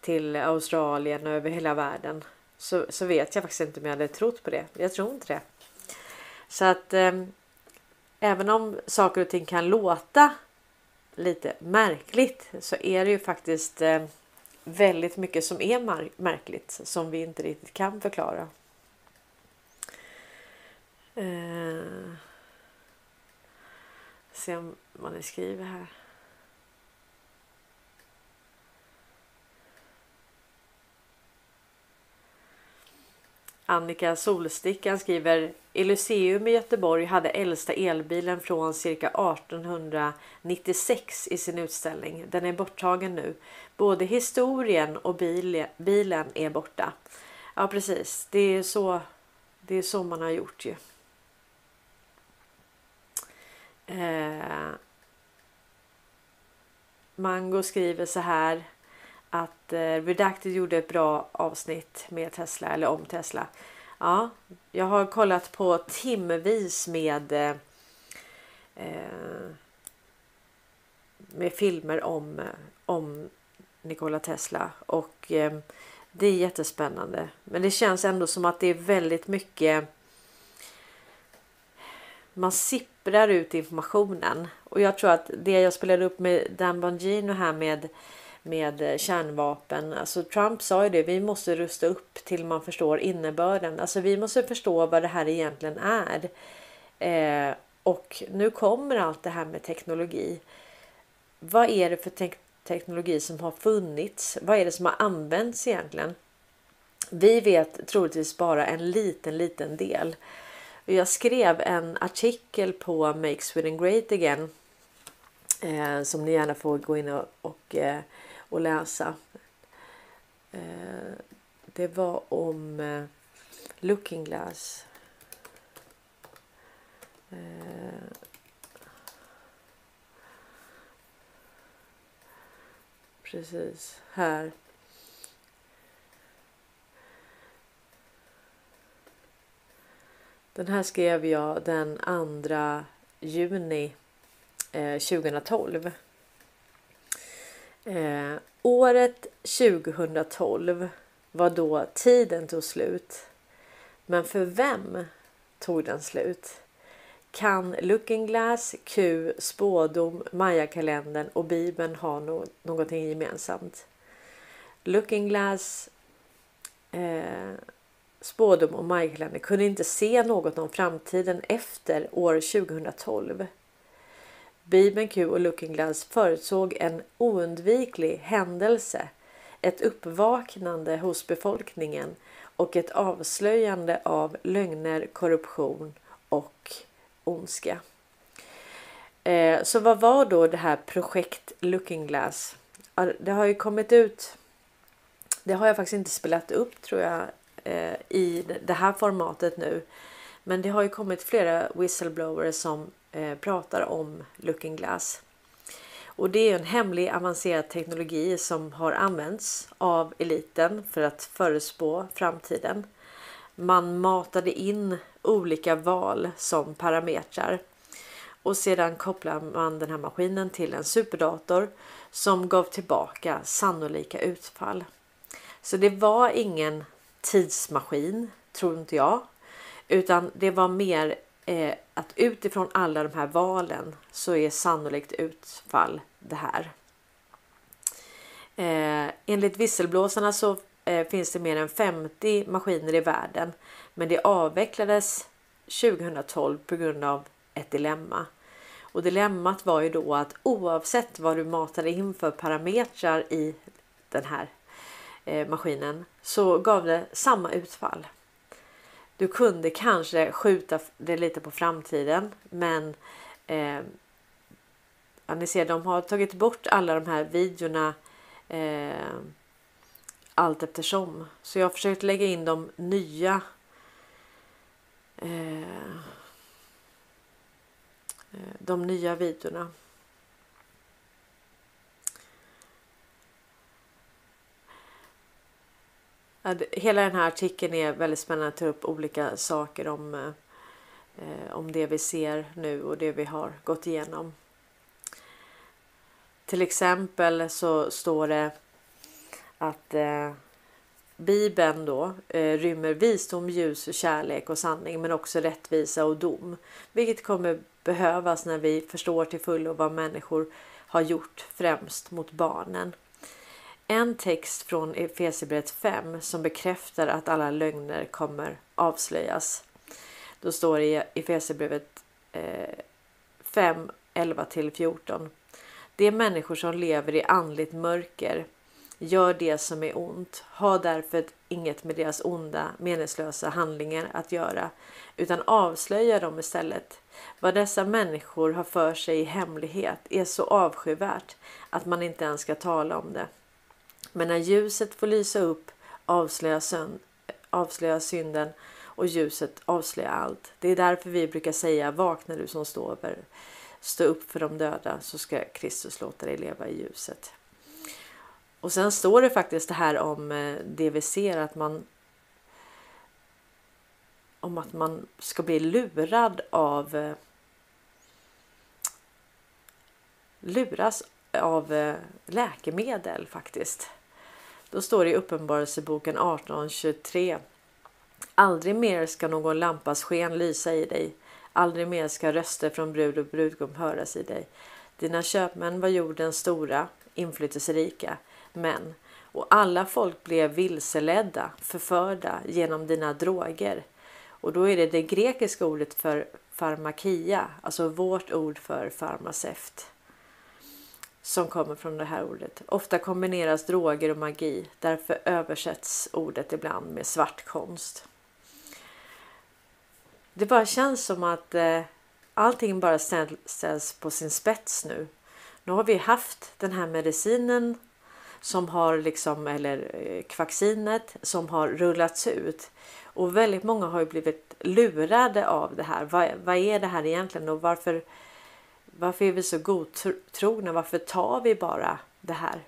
till Australien och över hela världen. Så, så vet jag faktiskt inte om jag hade trott på det. Jag tror inte det. Så att eh, även om saker och ting kan låta lite märkligt så är det ju faktiskt eh, väldigt mycket som är märkligt som vi inte riktigt kan förklara. Eh, se om vad ni skriver här. Annika Solstickan skriver Illuseum i Göteborg hade äldsta elbilen från cirka 1896 i sin utställning. Den är borttagen nu. Både historien och bilen är borta. Ja precis, det är så, det är så man har gjort ju. Eh, Mango skriver så här att eh, Redacted gjorde ett bra avsnitt med Tesla eller om Tesla. Ja, jag har kollat på timvis med eh, eh med filmer om, om Nikola Tesla och eh, det är jättespännande. Men det känns ändå som att det är väldigt mycket man sipprar ut informationen och jag tror att det jag spelade upp med Dan Bongino här med med eh, kärnvapen. Alltså Trump sa ju det, vi måste rusta upp till man förstår innebörden. Alltså vi måste förstå vad det här egentligen är. Eh, och nu kommer allt det här med teknologi. Vad är det för te teknologi som har funnits? Vad är det som har använts egentligen? Vi vet troligtvis bara en liten, liten del. Jag skrev en artikel på Make Sweden Great Again eh, som ni gärna får gå in och, och eh, och läsa. Eh, det var om eh, Looking Glass. Eh, precis här. Den här skrev jag den 2 juni 2012. Eh, året 2012 var då tiden tog slut. Men för vem tog den slut? Kan Looking Glass, Q, spådom, mayakalendern och Bibeln ha no någonting gemensamt? Looking Glass, eh, spådom och mayakalendern kunde inte se något om framtiden efter år 2012. Bibeln Q och Looking Glass förutsåg en oundviklig händelse, ett uppvaknande hos befolkningen och ett avslöjande av lögner, korruption och ondska. Eh, så vad var då det här projekt Looking Glass? Det har ju kommit ut. Det har jag faktiskt inte spelat upp tror jag eh, i det här formatet nu. Men det har ju kommit flera whistleblowers som Eh, pratar om Looking Glass. Och det är en hemlig avancerad teknologi som har använts av eliten för att förespå framtiden. Man matade in olika val som parametrar och sedan kopplar man den här maskinen till en superdator som gav tillbaka sannolika utfall. Så det var ingen tidsmaskin, tror inte jag, utan det var mer eh, att utifrån alla de här valen så är sannolikt utfall det här. Eh, enligt visselblåsarna så eh, finns det mer än 50 maskiner i världen, men det avvecklades 2012 på grund av ett dilemma. Och dilemmat var ju då att oavsett vad du matade in för parametrar i den här eh, maskinen så gav det samma utfall. Du kunde kanske skjuta det lite på framtiden men eh, ja, ni ser de har tagit bort alla de här videorna eh, allt eftersom. Så jag har försökt lägga in de nya eh, eh de nya videorna. Hela den här artikeln är väldigt spännande att ta upp olika saker om, eh, om det vi ser nu och det vi har gått igenom. Till exempel så står det att eh, Bibeln då eh, rymmer visdom, ljus, kärlek och sanning men också rättvisa och dom. Vilket kommer behövas när vi förstår till fullo vad människor har gjort främst mot barnen. En text från Efesierbrevet 5 som bekräftar att alla lögner kommer avslöjas. Då står det i Efesierbrevet eh, 5, 11 till 14. De människor som lever i andligt mörker gör det som är ont. Ha därför inget med deras onda, meningslösa handlingar att göra, utan avslöja dem istället. Vad dessa människor har för sig i hemlighet är så avskyvärt att man inte ens ska tala om det. Men när ljuset får lysa upp avslöjas avslöjar synden och ljuset avslöjar allt. Det är därför vi brukar säga vakna du som står Stå upp för de döda så ska Kristus låta dig leva i ljuset. Och sen står det faktiskt det här om eh, det vi ser att man om att man ska bli lurad av eh, luras av eh, läkemedel faktiskt. Då står det i Uppenbarelseboken 1823. Aldrig mer ska någon lampas sken lysa i dig. Aldrig mer ska röster från brud och brudgum höras i dig. Dina köpmän var jordens stora, inflytelserika män och alla folk blev vilseledda, förförda genom dina droger. Och då är det det grekiska ordet för farmakia, alltså vårt ord för farmaceut som kommer från det här ordet. Ofta kombineras droger och magi. Därför översätts ordet ibland med svartkonst. Det bara känns som att eh, allting bara ställs på sin spets nu. Nu har vi haft den här medicinen som har liksom eller eh, kvaccinet som har rullats ut och väldigt många har ju blivit lurade av det här. Vad, vad är det här egentligen och varför varför är vi så godtrogna? Varför tar vi bara det här?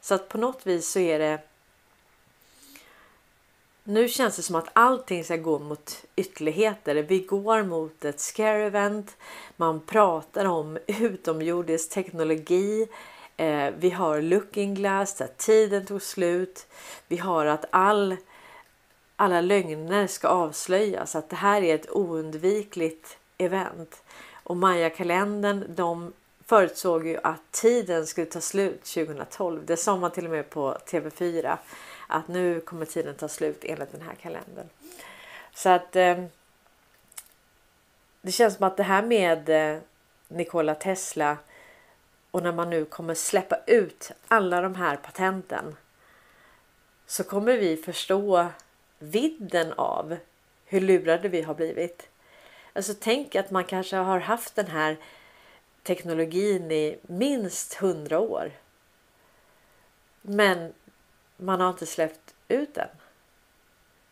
Så att på något vis så är det. Nu känns det som att allting ska gå mot ytterligheter. Vi går mot ett scare event. Man pratar om utomjordisk teknologi. Eh, vi har looking glass där tiden tog slut. Vi har att all, alla lögner ska avslöjas. Att det här är ett oundvikligt event. Och Maya-kalendern de förutsåg ju att tiden skulle ta slut 2012. Det sa man till och med på TV4 att nu kommer tiden ta slut enligt den här kalendern. Så att eh, det känns som att det här med eh, Nikola Tesla och när man nu kommer släppa ut alla de här patenten så kommer vi förstå vidden av hur lurade vi har blivit. Alltså tänk att man kanske har haft den här teknologin i minst hundra år. Men man har inte släppt ut den.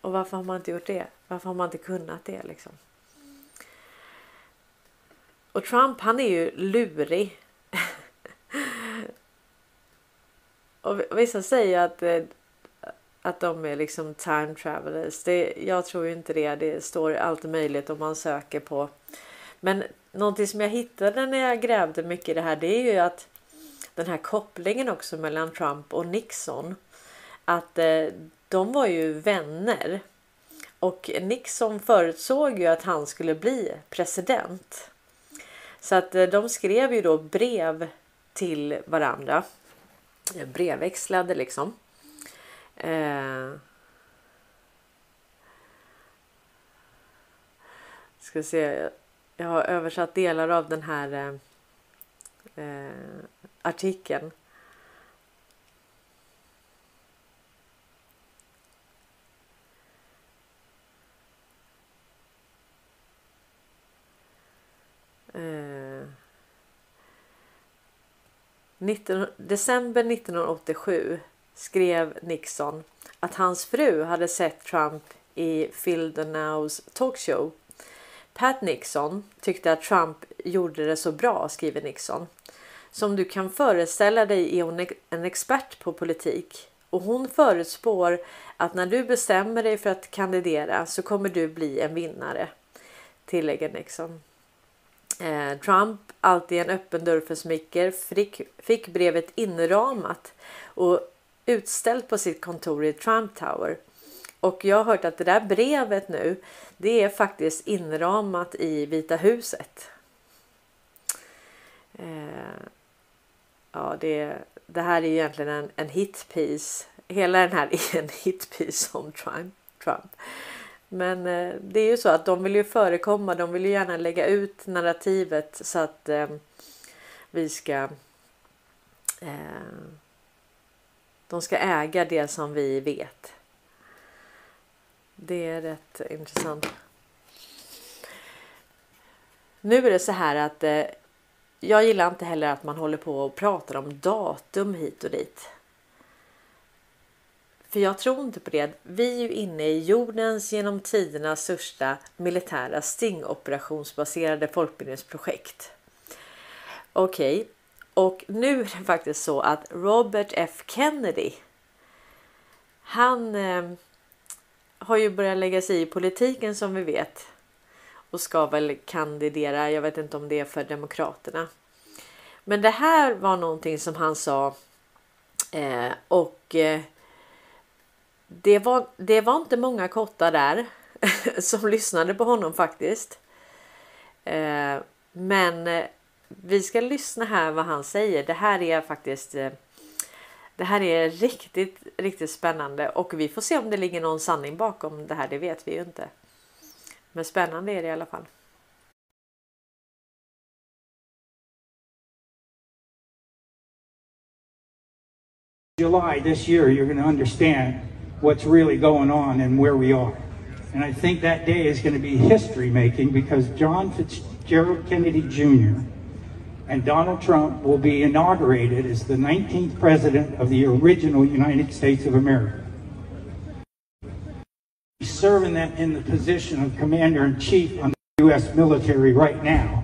Och varför har man inte gjort det? Varför har man inte kunnat det liksom? Och Trump han är ju lurig. (laughs) och vissa säger att eh, att de är liksom time travelers. Det, jag tror inte det. Det står allt möjligt om man söker på. Men någonting som jag hittade när jag grävde mycket i det här det är ju att den här kopplingen också mellan Trump och Nixon. Att eh, de var ju vänner. Och Nixon förutsåg ju att han skulle bli president. Så att eh, de skrev ju då brev till varandra. Brevväxlade liksom. Eh, ska se. Jag har översatt delar av den här eh, eh artikeln. Eh, 19, december 1987 skrev Nixon att hans fru hade sett Trump i Phil Donaus talkshow. Pat Nixon tyckte att Trump gjorde det så bra, skriver Nixon. Som du kan föreställa dig är hon en expert på politik och hon förutspår att när du bestämmer dig för att kandidera så kommer du bli en vinnare, tillägger Nixon. Eh, Trump, alltid en öppen dörr för smicker, fick, fick brevet inramat och utställt på sitt kontor i Trump Tower. Och jag har hört att det där brevet nu, det är faktiskt inramat i Vita huset. Eh, ja, det, det här är ju egentligen en, en hitpiece. Hela den här är en hitpiece om Trump. Trump. Men eh, det är ju så att de vill ju förekomma. De vill ju gärna lägga ut narrativet så att eh, vi ska. Eh, de ska äga det som vi vet. Det är rätt intressant. Nu är det så här att eh, jag gillar inte heller att man håller på och pratar om datum hit och dit. För jag tror inte på det. Vi är ju inne i jordens genom tiderna största militära stingoperationsbaserade folkbildningsprojekt. Okej, okay och nu är det faktiskt så att Robert F Kennedy. Han eh, har ju börjat lägga sig i politiken som vi vet och ska väl kandidera. Jag vet inte om det är för Demokraterna. Men det här var någonting som han sa eh, och eh, det, var, det var inte många kottar där (laughs) som lyssnade på honom faktiskt. Eh, men eh, vi ska lyssna här vad han säger. Det här är faktiskt eh, det här är riktigt, riktigt spännande och vi får se om det ligger någon sanning bakom det här. Det vet vi ju inte. Men spännande är det i alla fall. July this year, you're going to understand what's really going on and where we are. And I think that day is going to be history making because John Fitzgerald Kennedy Jr. and Donald Trump will be inaugurated as the 19th president of the original United States of America. He's serving that in the position of commander in chief on the U.S. military right now,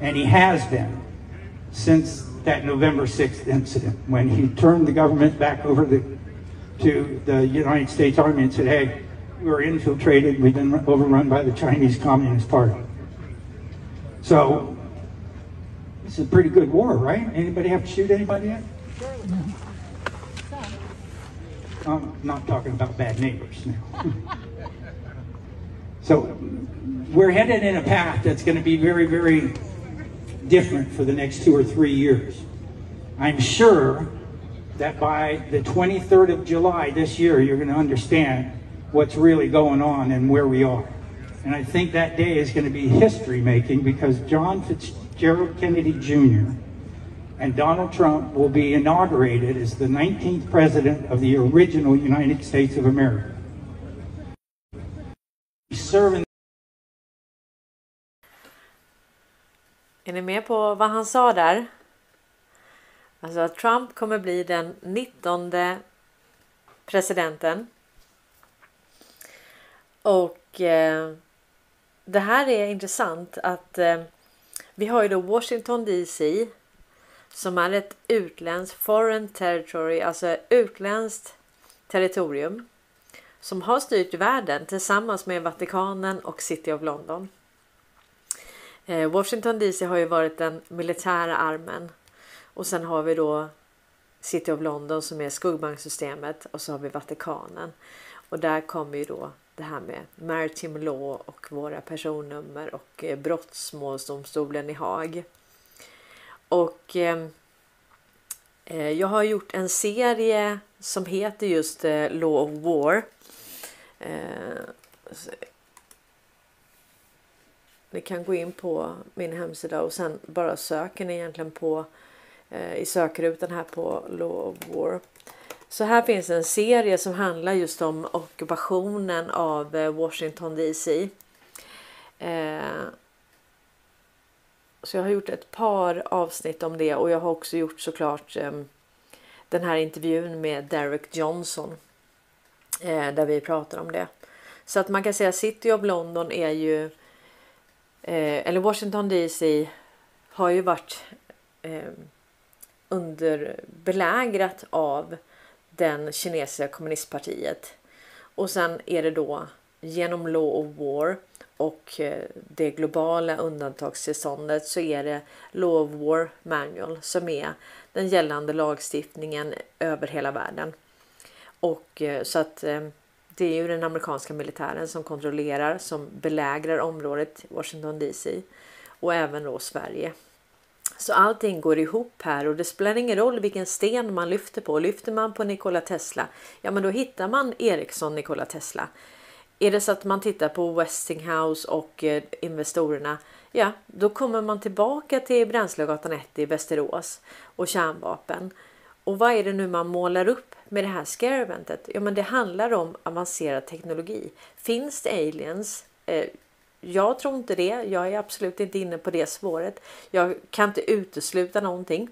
and he has been since that November 6th incident when he turned the government back over the, to the United States Army and said, hey, we were infiltrated, we've been overrun by the Chinese Communist Party. So is a pretty good war, right? Anybody have to shoot anybody yet? I'm not talking about bad neighbors now. (laughs) so we're headed in a path that's going to be very, very different for the next two or three years. I'm sure that by the 23rd of July this year, you're going to understand what's really going on and where we are. And I think that day is going to be history making because John Fitzgerald Gerald Kennedy Jr. and Donald Trump will be inaugurated as the 19th president of the original United States of America. Serving Är ni med på vad han sa där? Alltså att Trump kommer bli den 19 presidenten. Och eh, det här är intressant att eh, vi har ju då Washington DC som är ett utländskt foreign territory, alltså utländskt territorium som har styrt världen tillsammans med Vatikanen och City of London. Eh, Washington DC har ju varit den militära armen och sen har vi då City of London som är skuggbanksystemet och så har vi Vatikanen. Och där kommer ju då det här med Maritime Law och våra personnummer och eh, Brottsmålsdomstolen brottmålsdomstolen i Haag. Och ehm, eh, jag har gjort en serie som heter just eh, Law of War. Eh, ni kan gå in på min hemsida och sen bara söker ni egentligen på eh, i sökrutan här på Law of War. Så här finns en serie som handlar just om ockupationen av eh, Washington DC. Eh, så jag har gjort ett par avsnitt om det och jag har också gjort såklart eh, den här intervjun med Derek Johnson eh, där vi pratar om det. Så att man kan säga City of London är ju eh, eller Washington DC har ju varit eh, under belägrat av den kinesiska kommunistpartiet. Och sen är det då genom Law of War och eh, det globala undantagstillståndet så är det Law of War Manual som är den gällande lagstiftningen över hela världen. Och eh, så att eh, det är ju den amerikanska militären som kontrollerar, som belägrar området Washington DC och även då Sverige. Så allting går ihop här och det spelar ingen roll vilken sten man lyfter på. Lyfter man på Nikola Tesla, ja men då hittar man Ericsson Nikola Tesla. Är det så att man tittar på Westinghouse och eh, investorerna, ja då kommer man tillbaka till Bränslegatan 1 i Västerås och kärnvapen. Och vad är det nu man målar upp med det här scare eventet? Ja men det handlar om avancerad teknologi. Finns det aliens? Eh, jag tror inte det. Jag är absolut inte inne på det spåret. Jag kan inte utesluta någonting.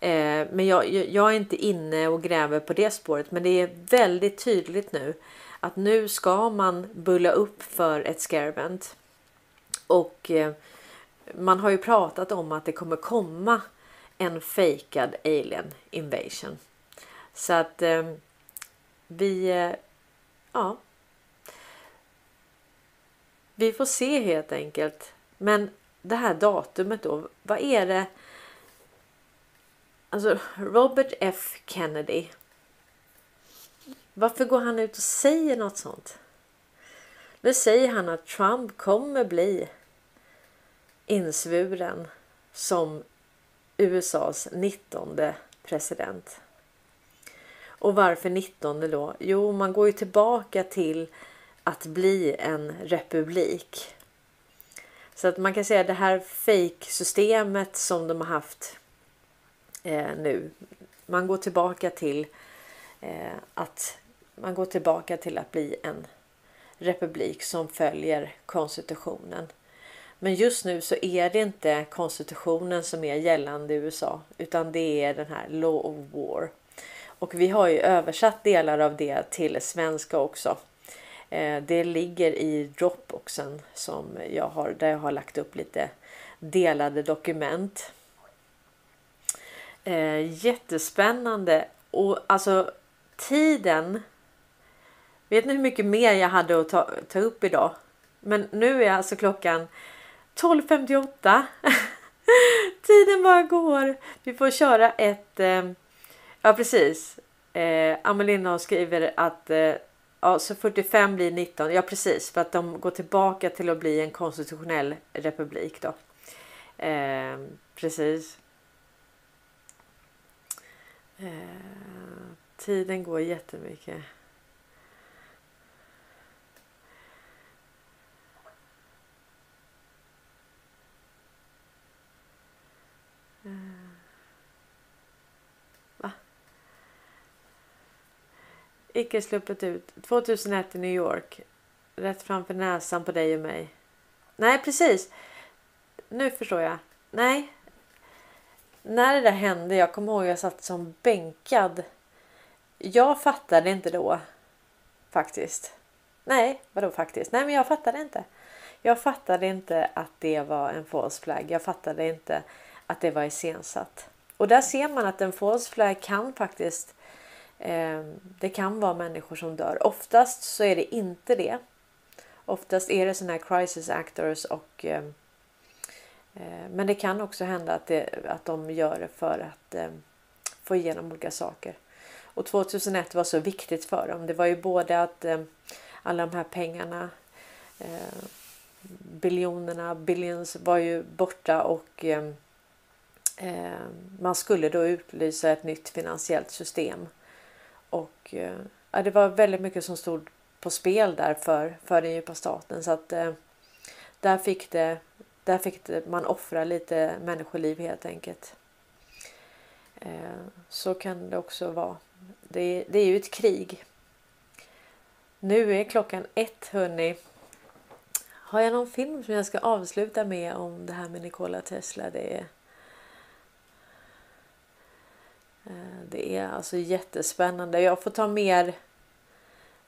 Eh, men jag, jag, är inte inne och gräver på det spåret. Men det är väldigt tydligt nu att nu ska man bulla upp för ett scarevent. Och eh, man har ju pratat om att det kommer komma en fejkad alien invasion. Så att eh, vi, eh, ja, vi får se helt enkelt. Men det här datumet då, vad är det? Alltså Robert F Kennedy. Varför går han ut och säger något sånt? Nu säger han att Trump kommer bli insvuren som USAs 19 president. Och varför 19 då? Jo, man går ju tillbaka till att bli en republik. Så att man kan säga att det här fake-systemet som de har haft eh, nu. Man går tillbaka till eh, att man går tillbaka till att bli en republik som följer konstitutionen. Men just nu så är det inte konstitutionen som är gällande i USA utan det är den här Law of War. Och vi har ju översatt delar av det till svenska också. Eh, det ligger i Dropboxen som jag har, där jag har lagt upp lite delade dokument. Eh, jättespännande och alltså tiden. Vet ni hur mycket mer jag hade att ta, ta upp idag? Men nu är alltså klockan 12.58. (laughs) Tiden bara går. Vi får köra ett. Eh, ja precis. Eh, Amelina skriver att eh, Ja, så 45 blir 19. Ja, precis för att de går tillbaka till att bli en konstitutionell republik då. Eh, precis. Eh, tiden går jättemycket. Eh. Icke sluppit ut. 2001 i New York. Rätt framför näsan på dig och mig. Nej, precis. Nu förstår jag. Nej. När det där hände, jag kommer ihåg att jag satt som bänkad. Jag fattade inte då. Faktiskt. Nej, vadå faktiskt? Nej, men jag fattade inte. Jag fattade inte att det var en false flag. Jag fattade inte att det var iscensatt. Och där ser man att en false flag kan faktiskt Ehm, det kan vara människor som dör. Oftast så är det inte det. Oftast är det sådana här crisis actors och ehm, eh, men det kan också hända att, det, att de gör det för att ehm, få igenom olika saker. Och 2001 var så viktigt för dem. Det var ju både att alla de här pengarna eh, biljonerna, billions var ju borta och eh, man skulle då utlysa ett nytt finansiellt system och eh, ja, det var väldigt mycket som stod på spel där för, för den djupa staten. Så att eh, där fick, det, där fick det, man offra lite människoliv helt enkelt. Eh, så kan det också vara. Det, det är ju ett krig. Nu är klockan ett hörni. Har jag någon film som jag ska avsluta med om det här med Nikola Tesla? Det är Eh, Eh, det är alltså jättespännande. Jag får ta mer.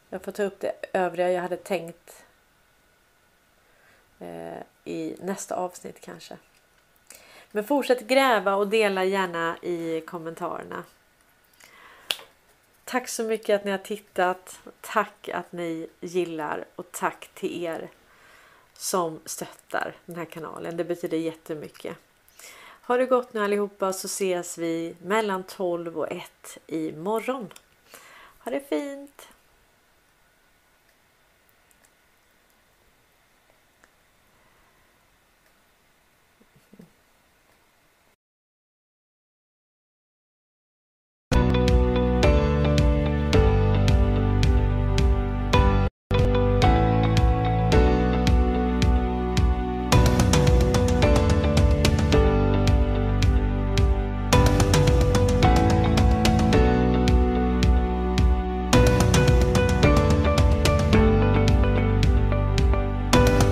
Jag får ta upp det övriga jag hade tänkt. Eh, I nästa avsnitt kanske. Men fortsätt gräva och dela gärna i kommentarerna. Tack så mycket att ni har tittat. Tack att ni gillar och tack till er som stöttar den här kanalen. Det betyder jättemycket. Ha det gott nu allihopa så ses vi mellan 12 och 1 imorgon. Ha det fint!